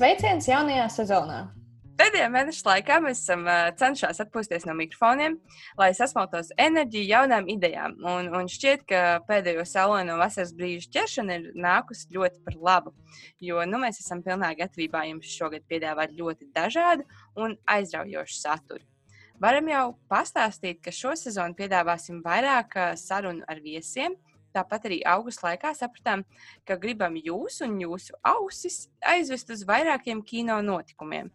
Sveiciens jaunajā sezonā! Pēdējā mēneša laikā mēs esam cenšoties atpūsties no mikrofoniem, lai sasmaltos enerģiju jaunām idejām. Un, un šķiet, ka pēdējo saulaino vasaras brīžu ķeršana ir nākusi ļoti par labu. Jo nu, mēs esam pilnā gatavībā jums šogad piedāvāt ļoti dažādu un aizraujošu saturu. Varam jau pastāstīt, ka šo sezonu piedāvāsim vairāk sarunu ar viesiem, Tāpat arī augusta laikā sapratām, ka gribam jūs un jūsu ausis aizvest uz vairākiem kino notikumiem.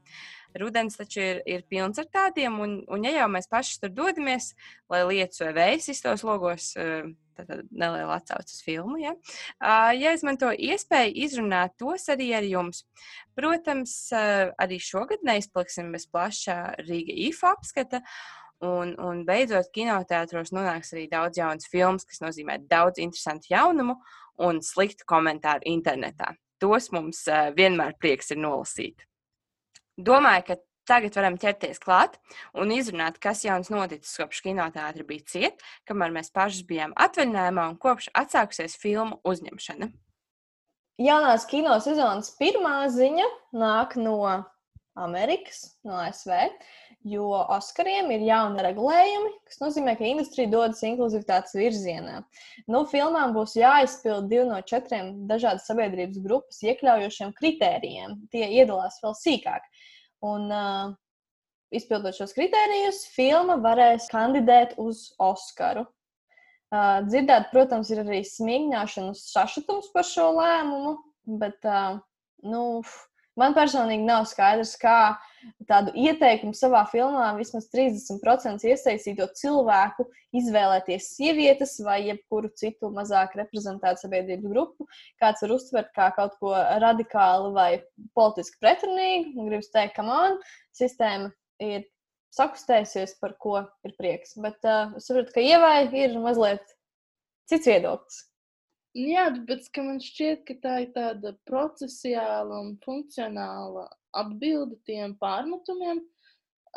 Rudens taču ir, ir pilns ar tādiem, un, un ja jau mēs paši tur dodamies, lai lietus vai vējs iztos logos, eh, tad neliela atsaucas filmu, ja, ja izmanto iespēju izrunāt tos arī ar jums. Protams, arī šogad neizpliksim bez plašā Rīga IFA apskata. Un, un beidzot, kinoteātros nonāks arī daudz jaunas filmas, kas nozīmē daudz interesantu jaunumu un sliktu komentāru internetā. Tos mums uh, vienmēr prieks ir nolasīt. Domāju, ka tagad varam ķerties klāt un izrunāt, kas jauns noticis kopš kinoteātra bija ciet, kamēr mēs paši bijām atvaļinājumā un kopš atsākusies filmu uzņemšana. Jaunās kino sezonas pirmā ziņa nāk no Amerikas, no ASV. Jo Oskariem ir jauni regulējumi, kas nozīmē, ka industrija dodas inkluzivitātes virzienā. Nu, filmām būs jāizpild divi no četriem dažādas sabiedrības grupas iekļaujošiem kritērijiem. Tie iedalās vēl sīkāk. Un, uh, izpildot šos kritērijus, filma varēs kandidēt uz Oskaru. Uh, dzirdēt, protams, ir arī smīgņāšana un sašutums par šo lēmumu, bet uh, nu, Man personīgi nav skaidrs, kā tādu ieteikumu savā filmā vismaz 30% iesaistīto cilvēku izvēlēties sievietes vai jebkuru citu mazāk reprezentētu sabiedrības grupu. Kāds var uztvert kā kaut ko radikālu vai politiski pretrunīgu. Gribu teikt, ka man sistēma ir sakustējusies, par ko ir prieks. Bet uh, es saprotu, ka ievai ir mazliet cits viedoklis. Jā, bet man šķiet, ka tā ir tāda procesiāla un funkcionāla atbilde tiem pārmetumiem,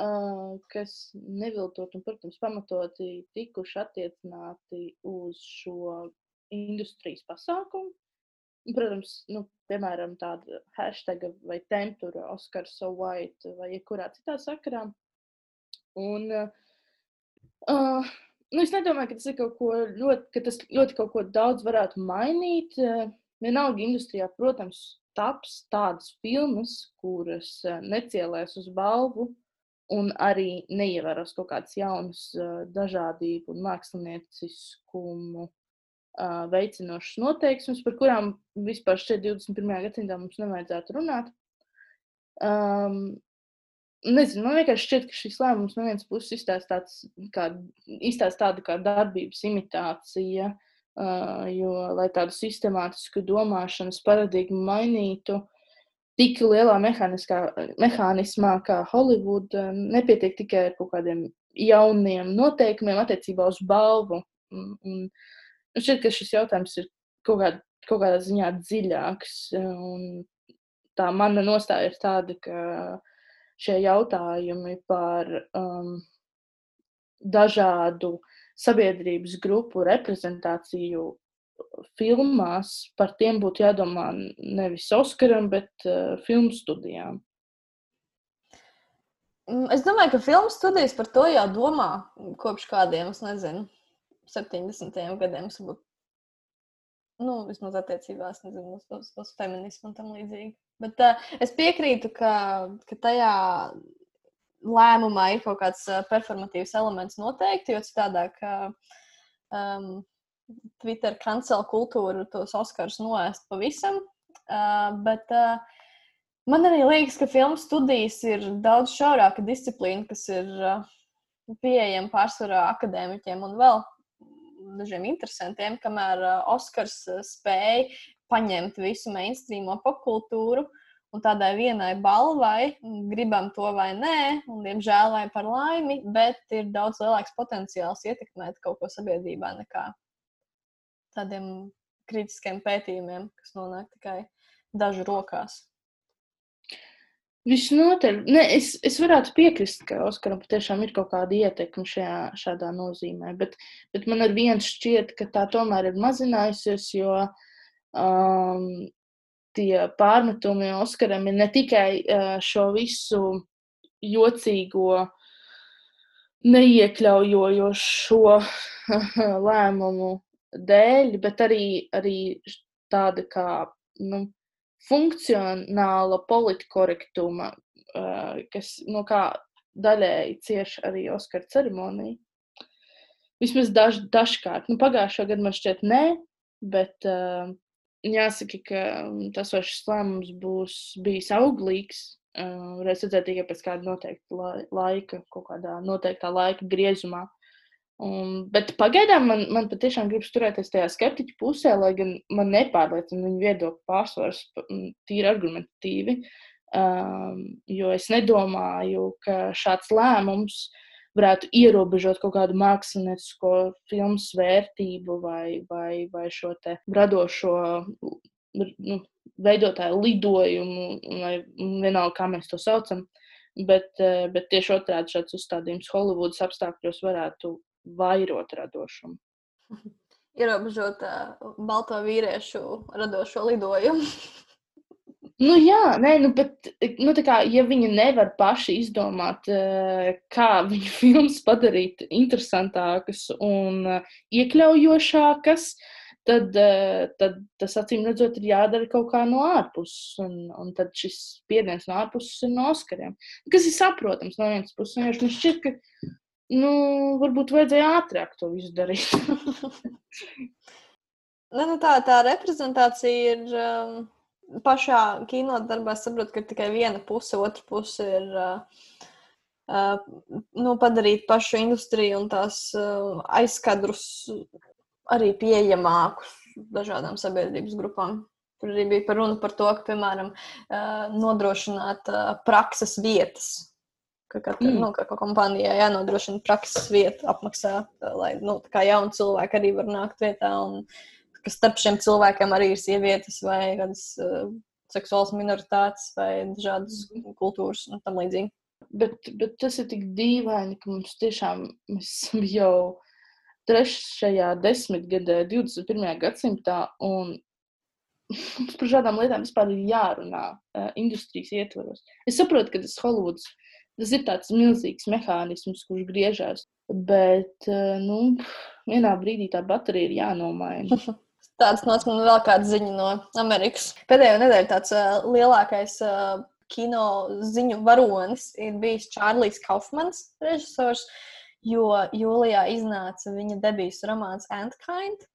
uh, kas neviltot un, protams, pamatoti tikuši attiecināti uz šo industrijas pasākumu. Protams, nu, piemēram, tāda hashtag vai tempura, Oskar so white vai jebkurā citā sakarā. Un, uh, nu, es nedomāju, ka tas ir kaut ko ļoti, ka tas ļoti kaut ko daudz varētu mainīt. Eh, vienalga industrijā, protams, taps tādas filmas, kuras eh, necielēs uz balvu un arī neievēros kaut kādas jaunas eh, dažādību un mākslinieciskumu veicinošas noteiksmes, par kurām vispār šeit 21. gadsimtā mums nevajadzētu runāt. Um, Nezinu, man vienkārši šķiet, ka šis lēmums no vienas puses izstāstīts kā, izstāst tāda kā darbības imitācija, uh, jo, lai tādu sistemātisku domāšanas paradigmu mainītu, tik lielā mehānismā kā uh, nepietiek tikai ar kaut kādiem jauniem noteikumiem attiecībā uz balvu. Un, un šķiet, ka šis jautājums ir kaut, kād, kaut kādā ziņā dziļāks. Un tā mana nostāja ir tāda, ka šie jautājumi par um, dažādu sabiedrības grupu reprezentāciju filmās, par tiem būtu jādomā nevis Oskaram, bet uh, filmu studijām. Mm, es domāju, ka filmu studijas par to jau domā kopš kādiem, es nezinu, 70. gadiem. Varbūt, nu, vismaz attiecībās nezinu, uz, uz, uz feminismu un tam līdzīgi. Bet uh, es piekrītu, ka, ka tajā lēmumā ir kaut kāds uh, performatīvs elements noteikti, jo citādāk uh, um, Twitter kancela kultūru tos Oskars noēst pavisam. Uh, bet uh, man arī liekas, ka filmu studijas ir daudz šaurāka disciplīna, kas ir uh, pieejama pārsvarā akadēmiķiem un vēl dažiem interesantiem, kamēr uh, Oskars uh, spēja paņemt visu mainstreamo popkultūru un tādai vienai balvai, gribam to vai nē, un diemžēl vai par laimi, bet ir daudz lielāks potenciāls ietekmēt kaut ko sabiedrībā nekā tādiem kritiskiem pētījumiem, kas nonāk tikai dažu rokās. Visnotaļ. Ne, es, es varētu piekrist, ka Oskaram patiešām ir kaut kāda ietekme šajā, šādā nozīmē, bet, bet man ar viens šķiet, ka tā tomēr ir mazinājusies, jo um, tie pārmetumi Oskaram ir ne tikai uh, šo visu jocīgo, neiekļaujošo lēmumu dēļ, bet arī, arī tāda kā nu, funkcionāla politkorektuma, uh, kas no kā daļēji cieš arī Oskara ceremonija. Vismaz daž, dažkārt. Nu, pagājušā gada man šķiet, nē, bet uh, jāsaka, ka tas šis lēmums būs bijis auglīgs. Uh, varēs redzēt tikai pēc kāda noteikta laika, kaut kādā noteiktā laika griezumā. Un, bet pagaidām man, man patiešām gribas turēties tajā skeptiķa pusē, lai gan man nepārliecina viņa viedokļa pārsvars tīri argumentatīvi. Um, jo es nedomāju, ka šāds lēmums varētu ierobežot kaut kādu māksliniecisko filmu vērtību vai, vai, vai šo radošo nu, veidotāju lidojumu, vai vienalga, kā mēs to saucam. Bet, eh, bet tieši otrādi šāds uzstādījums Holivudas apstākļos varētu vairot radošumu. Ierobežot uh, balto vīriešu radošo lidojumu. Nu, jā, nē, nu, bet, nu, kā, ja viņi nevar paši izdomāt, kā viņu filmas padarīt interesantākas un iekļaujošākas, tad, tad tas acīm redzot, ir jādara kaut kā no ārpuses. Un, un tad šis spiediens no ārpuses ir no Oskariem. Kas ir saprotams no vienas puses. Man šķiet, ka nu, varbūt vajadzēja ātrāk to visu darīt. ne, nu tā, tā reprezentācija ir um, pašā kinodarbā. Es saprotu, ka tikai viena puse, otra puse ir uh, uh, nu, padarīt pašu industriju un tās uh, aizkadrus arī pieejamākus dažādām sabiedrības grupām. Tur arī bija par runu par to, ka, piemēram, uh, nodrošināt uh, prakses vietas ka katra mm. nu, ka kompānijai jānodrošina prakses vieta, apmaksā, lai nu, jauni cilvēki arī var nākt vietā. Un, ka starp šiem cilvēkiem arī ir sievietes vai kādas uh, seksuālas minoritātes vai dažādas kultūras un tam līdzīgi. Bet, bet tas ir tik dīvaini, ka mums tiešām mēs esam jau trešajā desmitgadē, 21. gadsimtā, un mums par šādām lietām vispār ir jārunā uh, industrijas ietvaros. Es saprotu, ka tas Holivuds Tas ir tāds milzīgs mehānisms, kurš griežās. Bet eh, nu, vienā brīdī tā baterija ir jānomaina. Tāds nāca man vēl kāda ziņa no Amerikas. Pēdējo nedēļu tāds uh, lielākais uh, kino ziņu varonis ir bijis Čārlis Kaufmans, režisors, jo jūlijā iznāca viņa debijas romāns Antkind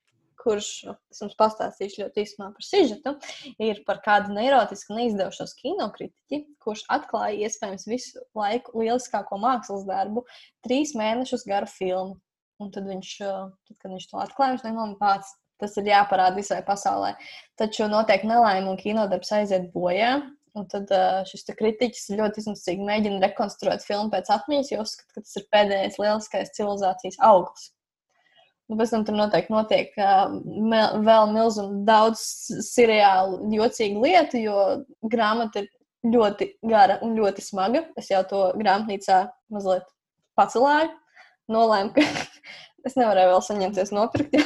kurš, es jums pastāstīšu ļoti īsumā par sižetu, ir par kādu neirotisku neizdevušos kinokritiķi, kurš atklāja iespējams visu laiku lieliskāko mākslas darbu, trīs mēnešus garu filmu. Un tad viņš, tad, kad viņš to atklāja, viņš nemanīja pats. Tas ir jāparāda visai pasaulē. Taču notiek nelaime un kinodarbs aiziet bojā. Un tad uh, šis kritiķis ļoti izmisīgi mēģina rekonstruēt filmu pēc atmiņas, jo uzskata, ka tas ir pēdējais lieliskais civilizācijas auglis. Un pēc tam tur noteikti notiek uh, mel, vēl milzīgi daudz seriālu, jocīgu lietu, jo grāmata ir ļoti gara un ļoti smaga. Es jau to grāmatnīcā mazliet pacelāju. Nolēmu, ka es nevarēju vēl saņemties nopirkt.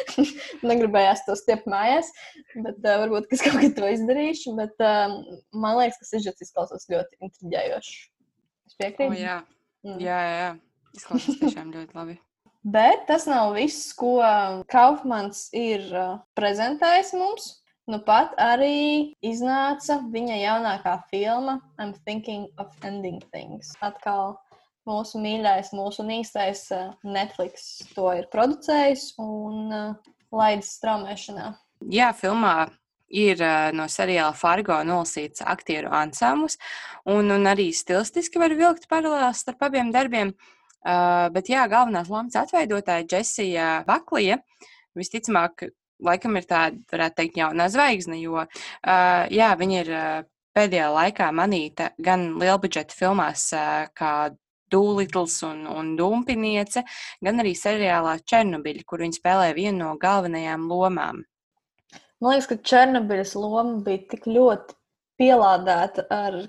Negribējās to stiept mājās, bet uh, varbūt es kaut kad to izdarīšu. Bet, uh, man liekas, ka sižets izklausās ļoti intriģējoši. Es piekrītu. Oh, jā. Mm. jā, jā, jā. Izklausās tiešām ļoti labi. Bet tas nav viss, ko Kaufmans ir prezentējis mums. Nu pat arī iznāca viņa jaunākā filma I'm Thinking of Ending Things. Atkal mūsu mīļākais, mūsu īstais Netflix to ir producējis un laidis straumēšanā. Jā, filmā ir no seriāla Fargo nolasīts aktieru ansamblis, un, un arī stilistiski var vilkt paralēlus starp abiem darbiem. Uh, bet jā, galvenās lomas atveidotāja Jessija Baklija visticamāk, laikam ir tāda, varētu teikt, jaunā zvaigzne, jo uh, jā, viņa ir uh, pēdējā laikā manīta gan lielbudžeta filmās, uh, kā Dūlitls un, un Dumpiniece, gan arī seriālā Černobiļa, kur viņa spēlē vienu no galvenajām lomām. Man liekas, ka Černobiļas loma bija tik ļoti pielādēta ar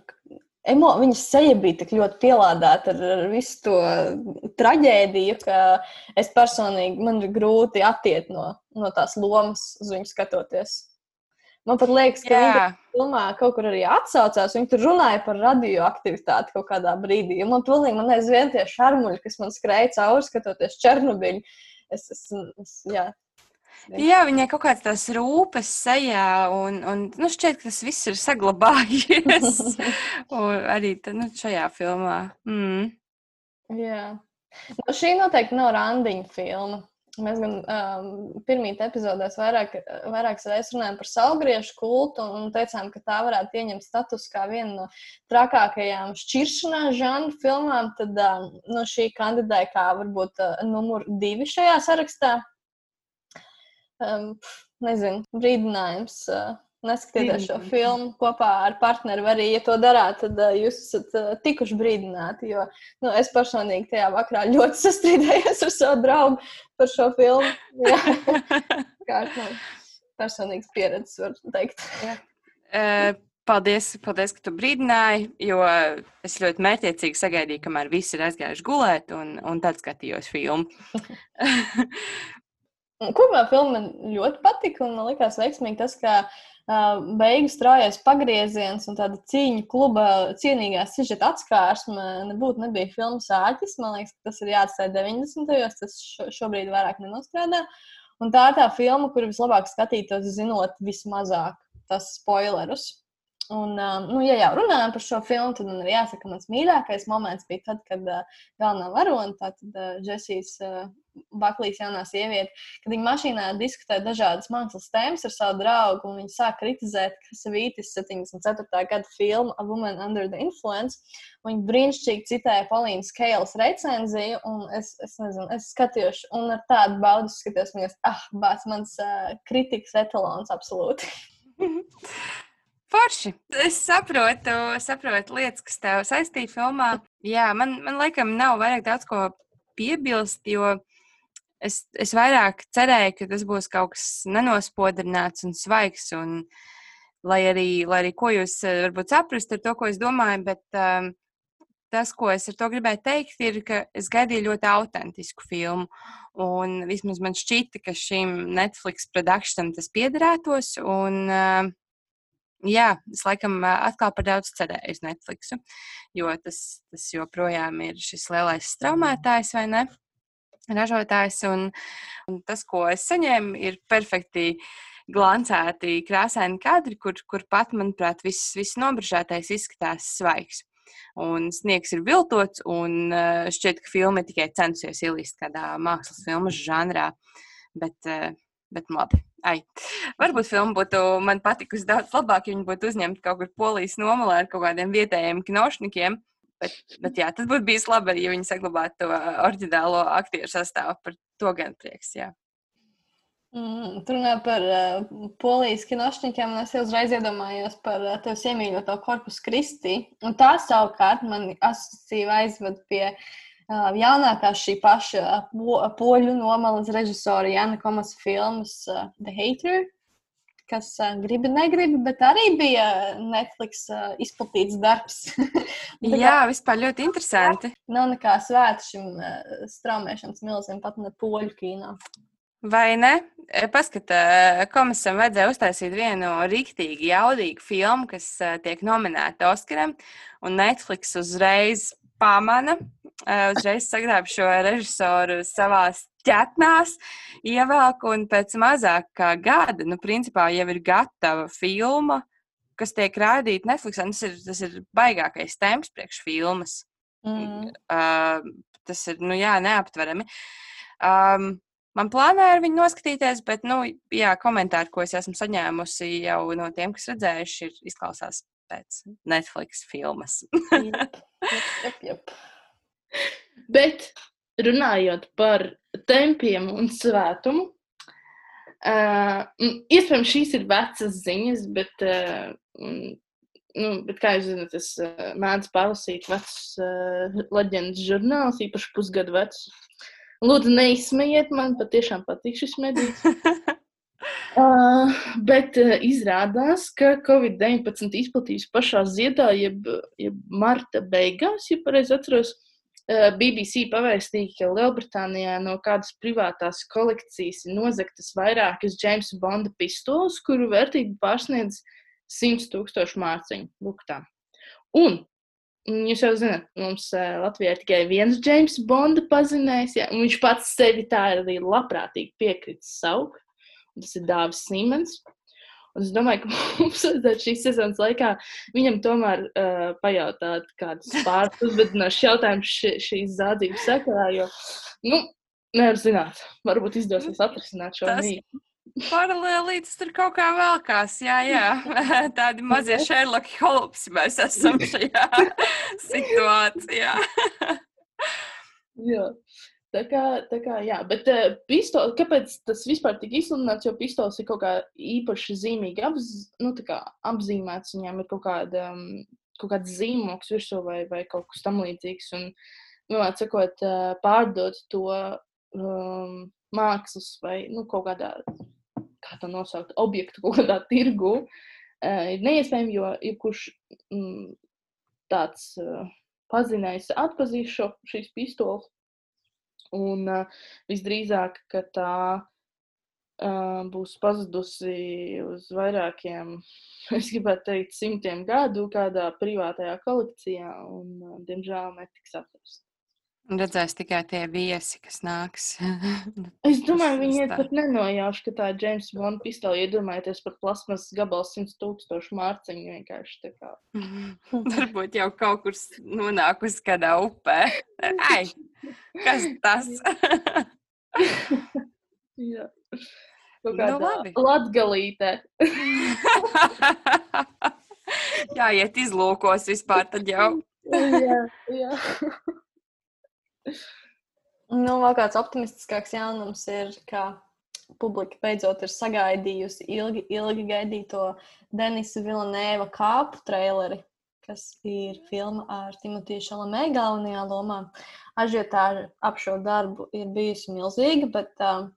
emo, viņas seja bija tik ļoti pielādēta ar, ar visu to traģēdiju, ka es personīgi man ir grūti attiekt no, no tās lomas uz viņu skatoties. Man pat liekas, ka viņi filmā kaut kur arī atsaucās. Viņi tur runāja par radioaktivitāti kaut kādā brīdī. Man tur man aizvien tie šarmuļi, kas man skrēja cauri, skatoties Černobiļu. Es, es, es, jā, Jā, viņai kaut kāds tās rūpes sejā, un, un nu, šķiet, ka tas viss ir saglabājies arī nu, šajā filmā. Mm. Jā. Nu, šī noteikti nav randiņa filma. Mēs gan um, pirmajā epizodē vairāk, vairākas reizes runājām par salgriežu kultu un teicām, ka tā varētu ieņemt statusu kā viena no trakākajām šķiršanās žanru filmām. Tad um, nu, šī kandidēja kā varbūt uh, numur divi šajā sarakstā um, nezinu, brīdinājums. Uh, Neskatieties šo filmu kopā ar partneri, arī, ja to darāt, tad uh, jūs esat uh, tikuši brīdināti. Jo nu, es personīgi tajā vakarā ļoti sastrīdējos ar savu draugu par šo filmu. Kā nu, personīgs pieredzes, var teikt. uh, paldies, paldies, ka tu brīdināji, jo es ļoti mērķiecīgi sagaidīju, kamēr visi ir aizgājuši gulēt, un, un tad skatījos filmu. Kopumā filma ļoti patika, un man liekas veiksmīgi tas, ka uh, beigu straujas pagrieziens un tāda cīņa kluba cienīgā sižeta atskārsme nebūtu nebija filmas āķis. Man liekas, tas ir jāatstāj 90. gados, tas šo, šobrīd vairāk nenostrādā. Un tā ir tā filma, kuru vislabāk skatītos, zinot vismazāk tas spoilerus. Un, um, nu, ja jau runājam par šo filmu, tad man ir jāsaka, ka mans mīļākais moments bija tad, kad uh, galvenā varone, tātad uh, Džesijas uh, Baklīs jaunā sieviete, kad viņa mašīnā diskutē dažādas mākslas tēmas ar savu draugu, un viņa sāk kritizēt Savītis 74. gada filmu A Woman Under the Influence. Viņa brīnišķīgi citēja Polīnas Keilas recenziju, un es, es nezinu, es skatījos, un ar tādu baudu skatījos, un es, ah, bāc, mans uh, kritikas etalons absolūti. Forši. Es saprotu, saprotu lietas, kas tev saistīta filmā. Jā, man, man laikam nav vairāk daudz ko piebilst, jo es, es vairāk cerēju, ka tas būs kaut kas nenospodrināts un svaigs. Un, lai, arī, lai arī ko jūs eh, varbūt saprast ar to, ko es domāju, bet um, tas, ko es ar to gribēju teikt, ir, ka es gaidīju ļoti autentisku filmu. Un vismaz man šķita, ka šim Netflix produkcijam tas piederētos. Un, uh, Jā, es laikam atkal par daudz cerēju uz Netflix, jo tas, tas joprojām ir šis lielais straumētājs, vai ne? Ražotājs. Un, un tas, ko es saņēmu, ir perfekti glancēti, krāsaini kadri, kur, kur pat, manuprāt, viss, viss nobrāžētais izskatās svaigs. Un sniegs ir viltots, un šķiet, ka filma tikai centusies ielīst kādā mākslas filmu žanrā. Bet, bet labi. Ai. Varbūt filma būtu man patikusi daudz labāk, ja viņa būtu uzņemta kaut kur polijas nomalē ar kaut kādiem vietējiem kinošņikiem. Bet, bet jā, tas būtu bijis labi, ja viņi saglabātu to oriģinālo aktieru sastāvu. Par to gan prieks. Jā. Mm, tur runā par uh, polijas kinošņikiem, un es uzreiz iedomājos par uh, tevis iemīļoto korpusu Kristi. Un tā savukārt man asociīvi aizved pie uh, jaunākā šī paša poļu nomalas režisora Jana Komas filmas The Hater, kas grib, negrib, bet arī bija Netflix izplatīts darbs. Jā, vispār ļoti interesanti. Nav nekā svēta šim straumēšanas milzim pat ne poļu kīnā. Vai ne? Paskatā, komisam vajadzēja uztaisīt vienu rīktīgi jaudīgu filmu, kas tiek nominēta Oskaram, un Netflix uzreiz pamana, uzreiz sagrāb šo režisoru savā ķetnās, ievelk un pēc mazāk kā gada, nu, principā jau ir gatava filma, kas tiek rādīta Netflix. Tas ir, tas ir baigākais temps priekš filmas. Mm. Uh, tas ir, nu, jā, neaptverami. Um, man plānā ir viņu noskatīties, bet, nu, jā, komentāri, ko es esmu saņēmusi jau no tiem, kas redzējuši, ir izklausās pēc Netflix filmas. jep, jep, jep. Bet runājot par tempiem un svētumu, uh, iespējams, šīs ir vecas ziņas, bet, uh, nu, bet kā jūs zināt, es uh, mēdzu palasīt vecus uh, leģendas žurnālus, īpaši pusgadu vecus. Lūdzu, neizsmejiet man, patiešām patīk šis medījums. Uh, bet uh, izrādās, ka Covid-19 izplatījās pašā ziedā, jeb, jeb marta beigās, ja pareizi atceros. uh, BBC pavēstīja, ka Lielbritānijā no kādas privātās kolekcijas ir nozagtas vairākas James Bonda pistoles, kuru vērtība pārsniedz 100 tūkstošu mārciņu. Lūk, tā. Un Jūs jau zināt, mums uh, Latvijā ir tikai viens James Bonda pazinējs, ja, un viņš pats sevi tā arī labprātīgi piekritis saukt. Tas ir Dāvis Simons. Un es domāju, ka mums vajadzētu šīs sezonas laikā viņam tomēr uh, pajautāt kādus pāris uzvedinošus jautājumus ši, šīs zādzības sakarā, jo, nu, nevar zināt, varbūt izdosies atrisināt šo Tas- mītu. Paralēlītis tur kaut kā velkās. Jā, jā. Tādi mazie Sherlock Holmesi mēs esam šajā situācijā. Jā. Tā kā, tā kā, jā, bet uh, pistols, kāpēc tas vispār tika izsludināts, jo pistols ir kaut kā īpaši zīmīgi apz, nu, kā apzīmēts, viņām ir kaut, kāda, um, kaut kāds zīmoks virsū vai, vai kaut kas tam līdzīgs, un, nu, atsakot, uh, pārdot to um, mākslas vai, nu, kaut kādā, kā to nosaukt, objektu kaut kādā tirgu, uh, ir neiespējami, jo jebkurš mm, tāds uh, pazinējs atpazīs šo, šīs pistoles. Un uh, visdrīzāk, ka tā uh, būs pazudusi uz vairākiem, es gribētu teikt, simtiem gadu kādā privātajā kolekcijā, un, uh, diemžēl, netiks atrasta. Redzēs tikai tie viesi, kas nāks. Es domāju, viņi ir pat nenojauši, ka tā ir James Bond pistole. Iedomājieties par plasmas gabalu 100 tūkstošu mārciņu vienkārši tā kā. Varbūt jau kaut kur nonākusi kādā upē. Ai, kas tas? Jā. Kaut Nu, kādā labi. latgalītē. Jā, iet izlūkos vispār, tad jau. jā, jā. Nu, vēl kāds optimistiskāks jaunums ir, ka publika beidzot ir sagaidījusi ilgi, ilgi gaidīto Denisa Vilnēva kāpu traileri, kas ir filma ar Timotiju Šalamē galvenajā lomā. Ažiotāža ap šo darbu ir bijusi milzīga, bet uh,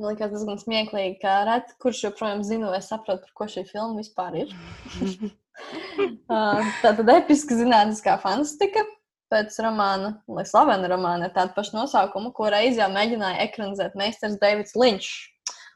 man liekas diezgan smieklīgi, ka reti kurš joprojām zina vai saprot, par ko šī filma vispār ir. Uh, Tā tad episka zinātniskā fantastika pēc romāna, lai slavena romāna ar tādu pašu nosaukumu, ko reiz jau mēģināja ekranizēt meistars Deivids Linčs.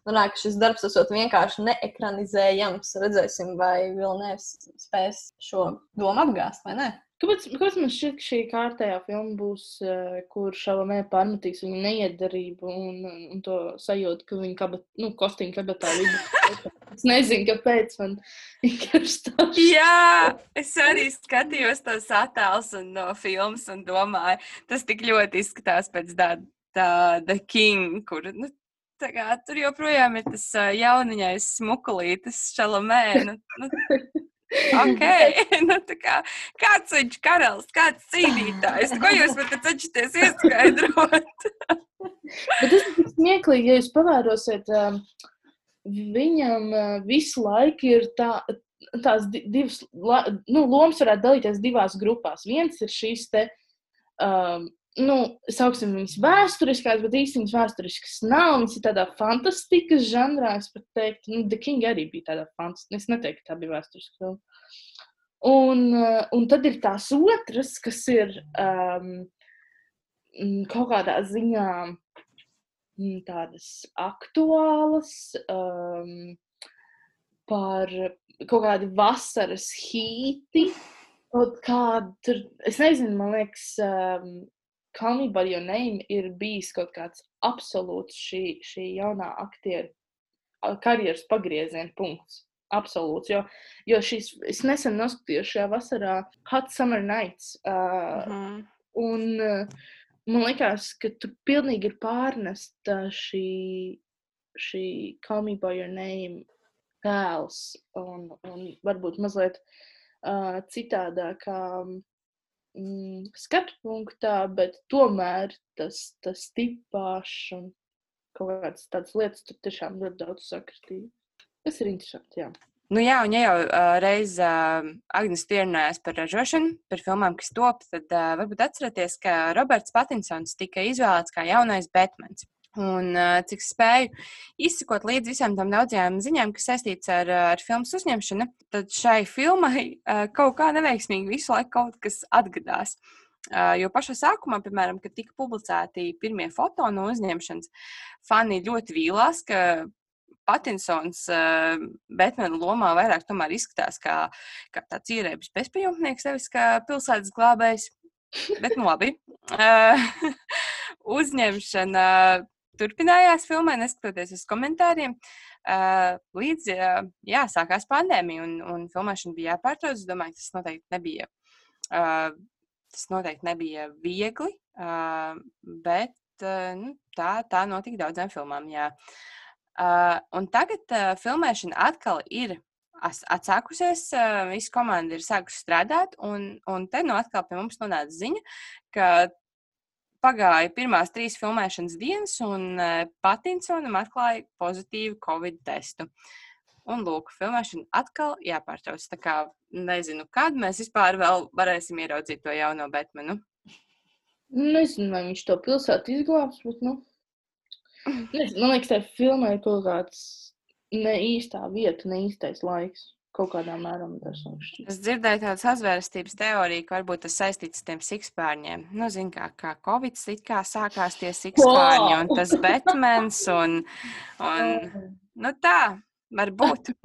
Liekas, ka šis darbs esot vienkārši neekranizējams. Redzēsim, vai Vilnius spēs šo domu apgāzt vai ne. Kāpēc, kāpēc man šķiet, ka šī kārtējā filma būs, uh, kur šalamē pārmetīs viņa neiedarību un, un, un to sajūtu, ka viņa kabat, nu, kostīm kabatā vidu. Es nezinu, kāpēc man vienkārši tā Jā, es arī skatījos tos attēlus un no filmas un domāju, tas tik ļoti izskatās pēc tāda, tāda king, kur, nu, tā kā tur joprojām ir tas ā, jauniņais smukulītis šalamē. Nu, nu, ok, nu, kā, kāds viņš karalis, kāds cīnītājs, ko jūs varat cenšaties ieskaidrot? Bet tas ir smieklīgi, ja jūs pavērosiet, um, viņam uh, visu laiku ir tā, tās di- divas, nu, lomas varētu dalīties divās grupās. Viens ir šīs te, um, nu, sauksim viņas vēsturiskās, bet viņas vēsturiskas nav. Viņas ir tādā fantastikas žanrā, es pat teiktu, nu, The King arī bija tādā fantastiskā, es neteiktu, ka tā bija vēsturiska filma. Un, uh, un tad ir tās otras, kas ir um, kaut kādā ziņā mm, tādas aktuālas, um, par kaut kādu vasaras hīti. Kaut tur, es nezinu, man liekas, um, Call Me By Your Name ir bijis kaut kāds absolūts šī, šī jaunā aktiera a, karjeras pagrieziena punkts. Absolūts, jo, jo šīs, es nesen noskatījos šajā vasarā Hot Summer Nights. Uh, Mhm. Un uh, man liekas, ka tur pilnīgi ir pārnesta šī, šī Call Me By Your Name tēls un, un varbūt mazliet uh, citādākā mm, skatu punktā, bet tomēr tas, tas tipāšs un kaut kādas tādas lietas tur tiešām ļoti daudz sakritīja. Tas ir interesanti, jā. Nu jā, un ja jau uh, reiz uh, Agnēs pierunājās par ražošanu, par filmām, kas top, tad uh, varbūt atcerieties, ka Roberts Patinsons tika izvēlēts kā jaunais Batmans. Un uh, cik spēju izsekot līdzi visām tām daudzajām ziņām, kas saistītas ar, uh, ar filmas uzņemšanu, tad šai filmai uh, kaut kā neveiksmīgi visu laiku kaut kas atgadās. Jo pašā sākumā, piemēram, kad tika publicēti pirmie foto no uzņemšanas, fani ļoti vīlās, ka Patinsons Batmana lomā vairāk izskatās kā, kā tāds ierēbis bezpajumtnieks, nevis kā pilsētas glābējs. Bet, nu labi. Uzņemšana turpinājās filmai, neskatoties uz komentāriem. Līdz jā, sākās pandēmija un, un filmēšana bija jāpārtrauc. Es domāju, tas noteikti nebija, tas noteikti nebija viegli, bet nu, tā, tā notika daudzām filmām. Jā. Un tagad filmēšana atkal ir atsākusies, visa komanda ir sākusi strādāt, un, un te nu atkal pie mums nonāca ziņa, ka pagāja pirmās trīs filmēšanas dienas, un uh, Patinsonam atklāja pozitīvu covid testu. Un, lūk, filmēšana atkal jāpārtrauc. Tā kā nezinu, kad mēs vispār varēsim ieraudzīt to jauno Batmanu. Nezinu, vai viņš to pilsētu izglābs, bet, nu, nezinu, man liekas, tā filmai kaut kāds ne īstā vieta, ne īstais laiks kaut kādā mērā personīgi. Es dzirdēju tādu sazvērstības teoriju, ka varbūt tas saistīts ar tiem sikspārņiem. Nu, zin kā, kā Covid it kā sākās tie sikspārņi un tas Batmans un, un nu tā, varbūt.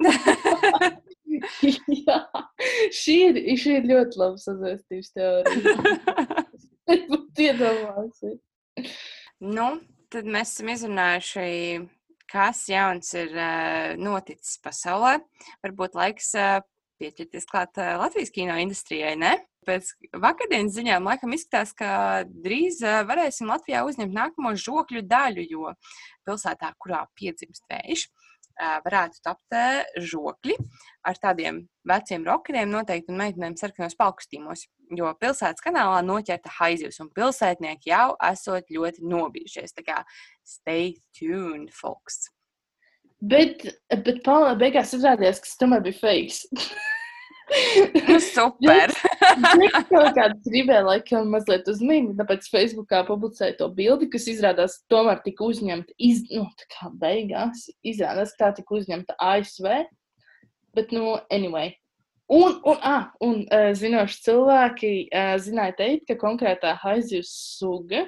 Jā, šī ir, šī ir ļoti laba sazvērstības teorija. Es būtu iedomājusies. Nu, tad mēs esam izrunājuši kas jauns ir uh, noticis pasaulē. Varbūt laiks uh, pieķerties klāt uh, Latvijas kino industrijai, ne? Pēc vakardienas ziņām laikam izskatās, ka drīz varēsim Latvijā uzņemt nākamo žokļu daļu, jo pilsētā, kurā piedzimst vējš, varētu tapt žokļi ar tādiem veciem rokeriem noteikti un meitenēm sarkanos palkustīmos. Jo pilsētas kanālā noķerta haizivs, un pilsētnieki jau esot ļoti nobijušies. Tā kā stay tuned, folks. Bet, bet Paula beigās izrādījās, ka tas tomēr bija fakes. nu, super! Viņš kaut kādā gribēja, laikam, mazliet uzmanīgi, tāpēc Facebookā publicēja to bildi, kas izrādās tomēr tika uzņemta, iz, nu, tā kā beigās, izrādās, tā tika uzņemta ASV. Bet, nu, anyway. Un, un, ah, un zinoši cilvēki zināja teikt, ka konkrētā haizivs suga,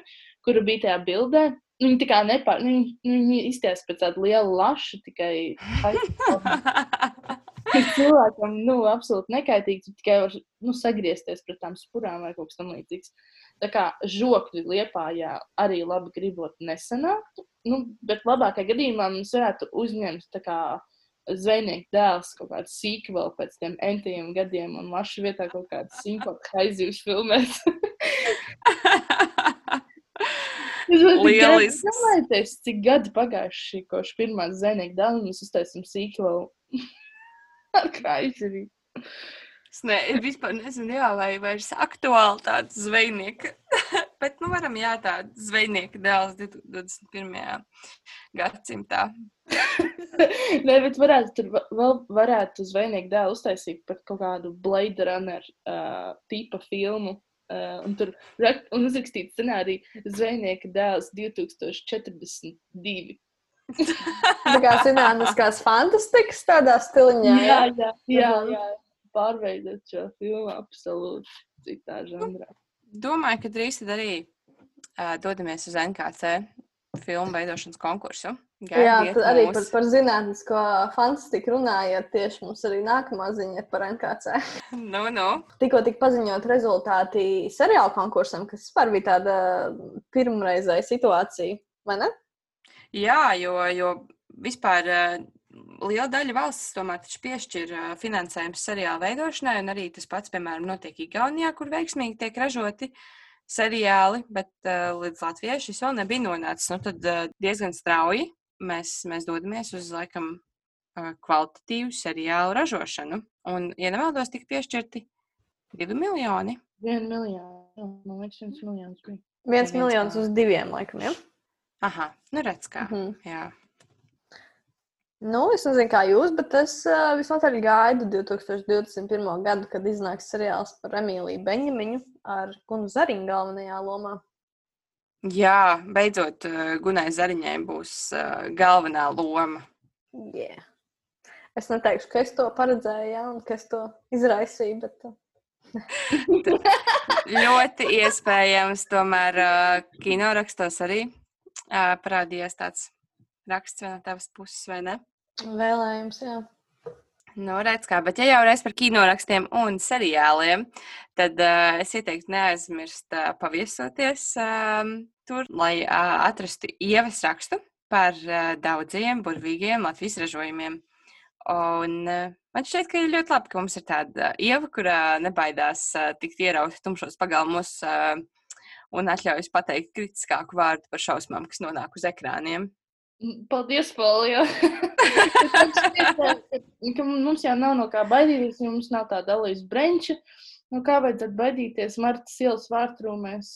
kura bija tajā bildē, Viņi tā kā nepār, nu, viņi, nu, viņi izties pēc tāda liela laša, tikai cilvēkam, nu, absolūti nekaitīgi, tu tikai var, nu, sagriezties pret tām spurām vai kaut kas tam līdzīgs. Tā kā žokļi liepājā arī labi gribot nesanāktu, nu, bet labākajā gadījumā mums varētu uzņemt tā kā zvejnieku dēls kaut kādu sīku vēl pēc tiem entiem gadiem un lašu vietā kaut kādu simpotu haizivs filmēt. Lieliski. Domājieties, cik gadi pagājuši, kopš pirmā zinēja dāvana, mēs uztaisām sīklu krājumiem. Es ne, vispār nezinu, jā, vai vairs aktuāli tāds zvejnieka. Bet, nu, varam, jā, tāda zvejnieka dēls 21. gadsimtā. Nē, bet varētu tur vēl varētu zvejnieku dēlu uztaisīt par kaut kādu Blade Runner uh, tipa filmu. Uh, un tur un uzrakstīt scenāriju Zvejnieka dēls 2042. Tā kā zinātniskās fantastikas tādā stiliņā. Jā, jā, jā, jā. pārveidot šo filmu absolūti citā žanrā. Domāju, ka drīz tad arī uh, dodamies uz NKC filmu veidošanas konkursu. Gaidiet Jā, tad arī par, par zinātnisko fantastiku runājot, tieši mums arī nākamā ziņa par NKC. Nu, nu. Tikko tika paziņot rezultāti seriāla konkursam, kas vispār bija tāda pirmreizēja situācija, vai ne? Jā, jo, jo vispār liela daļa valsts tomēr piešķir finansējumu seriāla veidošanai, un arī tas pats, piemēram, notiek Igaunijā, kur veiksmīgi tiek ražoti seriāli, bet uh, līdz Latvijai šis vēl nebija nonācis. Nu, tad uh, diezgan strauji mēs, mēs dodamies uz laikam uh, kvalitatīvu seriālu ražošanu. Un, ja nemaldos, tika piešķirti divi miljoni. Vienu miljonu. Man liekas, viens miljons bija. Viens miljons uz diviem, laikam, ja? Aha, nu redz kā. Mm -hmm. Jā. Nu, es nezinu, kā jūs, bet es uh, visnotaļ gaidu 2021. gadu, kad iznāks seriāls par Emīliju Benjaminu ar Gunu Zariņu galvenajā lomā. Jā, beidzot, uh, Gunai Zariņai būs uh, galvenā loma. Yeah. Es neteikšu, ka es to paredzēju, ja, un ka es to izraisīju, bet. ļoti iespējams, tomēr uh, kinorakstos arī uh, parādījās tāds raksts no tavas puses, vai ne? Vēlējums, jā. Nu, redz, kā, bet ja jau reiz par kinorakstiem un seriāliem, tad uh, es ieteiktu neaizmirst uh, paviesoties uh, tur, lai uh, atrastu ievas rakstu par uh, daudziem burvīgiem Latvijas ražojumiem. Un uh, man šķiet, ka ir ļoti labi, ka mums ir tāda ieva, kurā nebaidās uh, tikt ierauta tumšos pagalmos uh, un atļaujas pateikt kritiskāku vārdu par šausmām, kas nonāk uz ekrāniem. Paldies, Polija! mums jau nav no kā baidīties, jo mums nav tāda dalīta brenča. Nu, kā vajadzētu baidīties Martas ielas vārtrūmēs,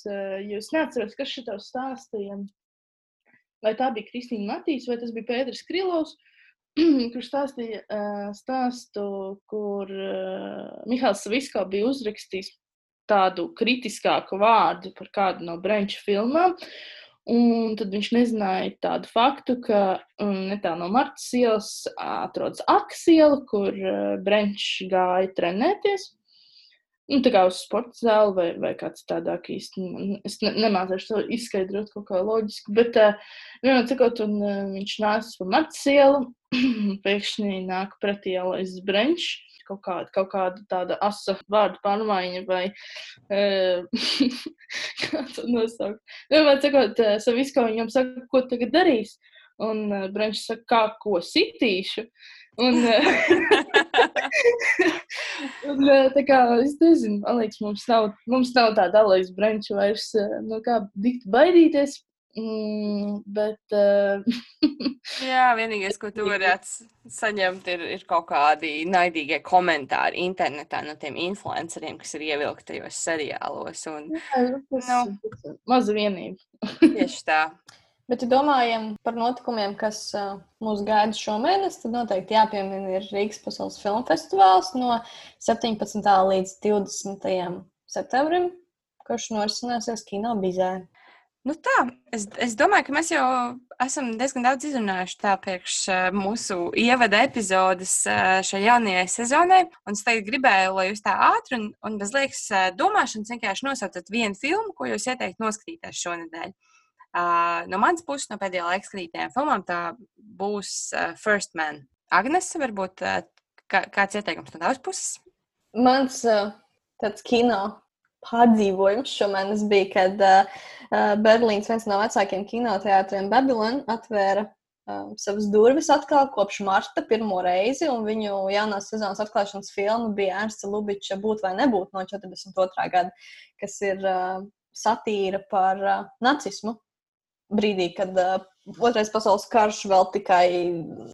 jo es neatceros, kas šito stāstīja. Vai tā bija Kristīna Matīs vai tas bija Pēters Krilovs, kurš stāstīja uh, stāstu, kur uh, Mihāls Savisko bija uzrakstījis tādu kritiskāku vārdu par kādu no Brenča filmām. Un tad viņš nezināja tādu faktu, ka um, netālu no Martas ielas atrodas Akas iela, kur uh, Brenčs gāja trenēties. Nu, tā kā uz sporta zāli vai, vai kāds tādāk īsti. Es ne, nemācīšu to izskaidrot kaut kā loģiski, bet uh, vienmēr cikot, un uh, viņš nāca pa Martas ielu, pēkšņi nāk pretī ielais Brenčs kaut kāda, kaut kāda tāda asa vārdu pārmaiņa vai uh, kā to nosaukt. Vienmēr sakot, uh, Savisko viņam saka, ko tagad darīs. Un uh, Brenčs saka, kā ko sitīšu. Un, un, tā kā es nezinu, man liekas, mums nav, mums nav tāda Aleks Brenča vairs, no kā dikti baidīties. Mm, bet. Uh, Jā, vienīgais, ko tu varētu saņemt, ir, ir kaut kādi naidīgie komentāri internetā no tiem influenceriem, kas ir ievilkti tajos seriālos. Un, Jā, tas nu, maza vienība. tieši tā. Bet, ja domājam par notikumiem, kas uh, mūs gaida šomēnes, tad noteikti jāpiemina ir Rīgas pasaules filmu festivāls no 17. līdz 20. septembrim, kurš norisināsies Kino Bizē. Nu tā, es, es domāju, ka mēs jau esam diezgan daudz izrunājuši tā priekš mūsu ievada epizodes šai jaunajai sezonai. Un es tagad gribēju, lai jūs tā ātri un, un bez liekas domāšanas vienkārši nosaucat vienu filmu, ko jūs ieteiktu noskatīties šonadēļ. Uh, no manas puses, no pēdējā laika skatītajām filmām, tā būs First Man. Agnes, varbūt kā, kāds ieteikums no tavas puses? Mans tāds kino pārdzīvojums šomēnes bija, kad uh, Berlīnas viens no vecākiem kinoteātriem Babylon atvēra uh, savas durvis atkal kopš marta pirmo reizi, un viņu jaunās sezonas atklāšanas filma bija Ernsta Lubiča Būt vai nebūt no 42. gada, kas ir uh, satīra par uh, nacismu. Brīdī, kad uh, otrais pasaules karš vēl tikai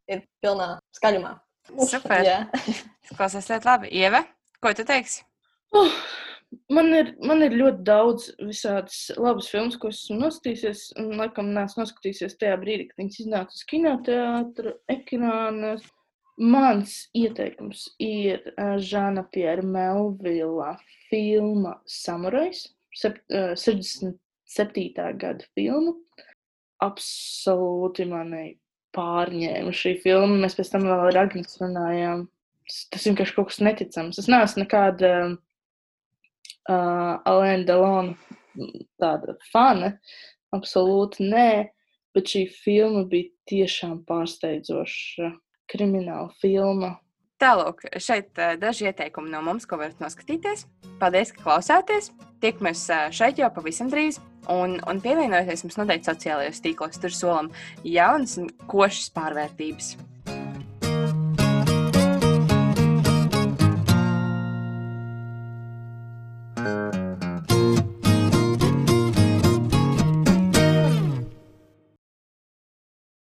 ir pilnā skaļumā. Super! Klausās ļoti labi. Ieva, ko tu teiksi? Uh, Man ir, man ir ļoti daudz visādas labas filmas, ko esmu noskatījies. Un, laikam, neesmu noskatījies tajā brīdī, kad viņas iznāca uz kinoteātra ekrāna. Mans ieteikums ir uh, Žana Piera Melvila filma uh, 67. gada filma. Absolūti mani pārņēma šī filma. Mēs pēc tam vēl ar Agnēs runājām. Tas vienkārši kaut kas neticams. Es neesmu nekāda. Uh, uh, Alēna Delona tāda fana. Absolūti nē, bet šī filma bija tiešām pārsteidzoša krimināla filma. Tālāk, šeit daži ieteikumi no mums, ko varat noskatīties. Paldies, ka klausāties! Tiekamies šeit jau pavisam drīz. Un, un pievienojieties mums noteikti sociālajos tīklos, tur solam jaunas un košas pārvērtības.